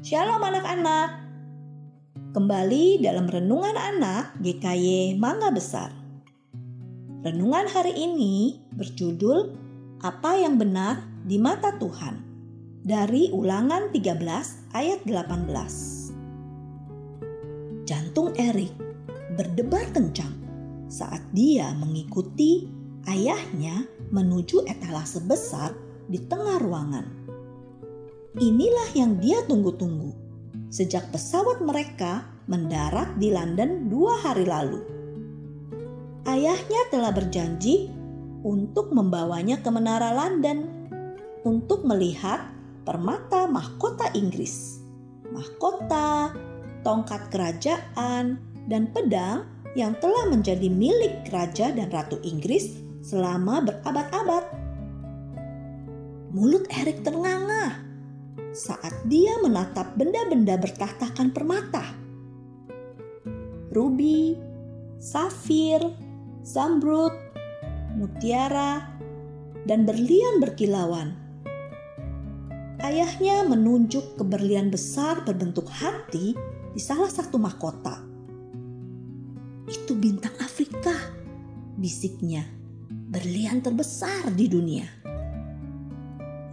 Shalom anak-anak. Kembali dalam renungan anak GKY Mangga Besar. Renungan hari ini berjudul Apa yang benar di mata Tuhan. Dari Ulangan 13 ayat 18. Jantung Erik berdebar kencang saat dia mengikuti ayahnya menuju etalase besar di tengah ruangan. Inilah yang dia tunggu-tunggu sejak pesawat mereka mendarat di London dua hari lalu. Ayahnya telah berjanji untuk membawanya ke menara London untuk melihat permata mahkota Inggris, mahkota, tongkat kerajaan, dan pedang yang telah menjadi milik raja dan ratu Inggris selama berabad-abad. Mulut Erik ternganga saat dia menatap benda-benda bertahtakan permata. Ruby, safir, zamrud, mutiara, dan berlian berkilauan. Ayahnya menunjuk ke berlian besar berbentuk hati di salah satu mahkota. Itu bintang Afrika, bisiknya. Berlian terbesar di dunia.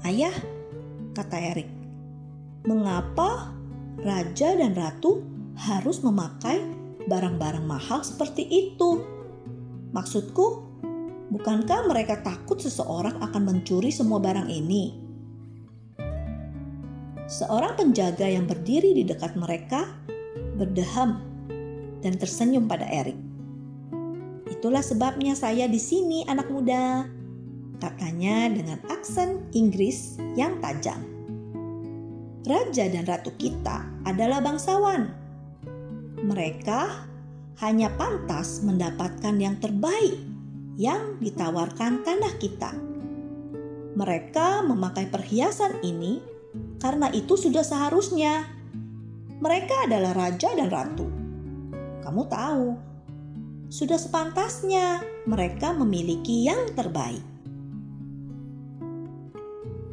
Ayah, kata Erik, mengapa raja dan ratu harus memakai barang-barang mahal seperti itu? Maksudku, bukankah mereka takut seseorang akan mencuri semua barang ini? Seorang penjaga yang berdiri di dekat mereka berdeham dan tersenyum pada Erik. Itulah sebabnya saya di sini, anak muda, katanya dengan aksen Inggris yang tajam raja dan ratu kita adalah bangsawan. Mereka hanya pantas mendapatkan yang terbaik yang ditawarkan tanah kita. Mereka memakai perhiasan ini karena itu sudah seharusnya. Mereka adalah raja dan ratu. Kamu tahu, sudah sepantasnya mereka memiliki yang terbaik.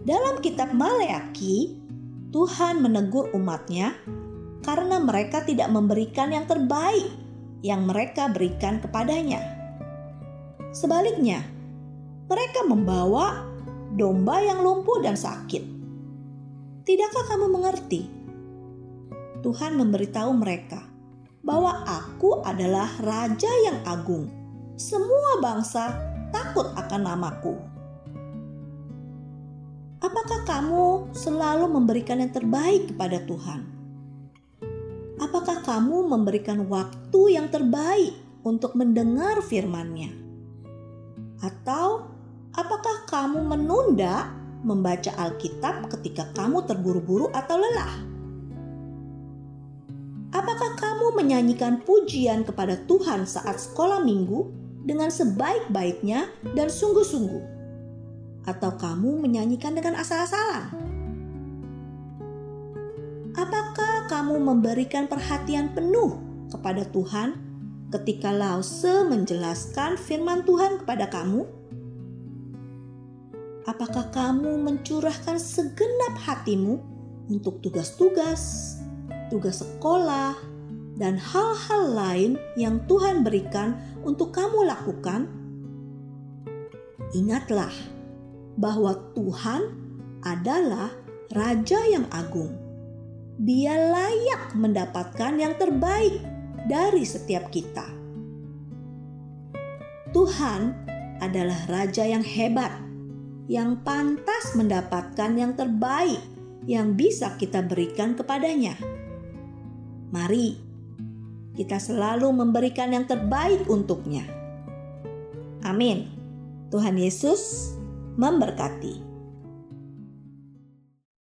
Dalam kitab Maleaki, Tuhan menegur umatnya karena mereka tidak memberikan yang terbaik yang mereka berikan kepadanya. Sebaliknya, mereka membawa domba yang lumpuh dan sakit. Tidakkah kamu mengerti? Tuhan memberitahu mereka bahwa Aku adalah Raja yang agung. Semua bangsa takut akan namaku. Apakah kamu selalu memberikan yang terbaik kepada Tuhan? Apakah kamu memberikan waktu yang terbaik untuk mendengar firman-Nya? Atau apakah kamu menunda membaca Alkitab ketika kamu terburu-buru atau lelah? Apakah kamu menyanyikan pujian kepada Tuhan saat sekolah minggu dengan sebaik-baiknya dan sungguh-sungguh? Atau kamu menyanyikan dengan asal-asalan? Apakah kamu memberikan perhatian penuh kepada Tuhan ketika Lause menjelaskan firman Tuhan kepada kamu? Apakah kamu mencurahkan segenap hatimu untuk tugas-tugas, tugas sekolah, dan hal-hal lain yang Tuhan berikan untuk kamu lakukan? Ingatlah, bahwa Tuhan adalah Raja yang agung. Dia layak mendapatkan yang terbaik dari setiap kita. Tuhan adalah Raja yang hebat, yang pantas mendapatkan yang terbaik yang bisa kita berikan kepadanya. Mari kita selalu memberikan yang terbaik untuknya. Amin. Tuhan Yesus memberkati.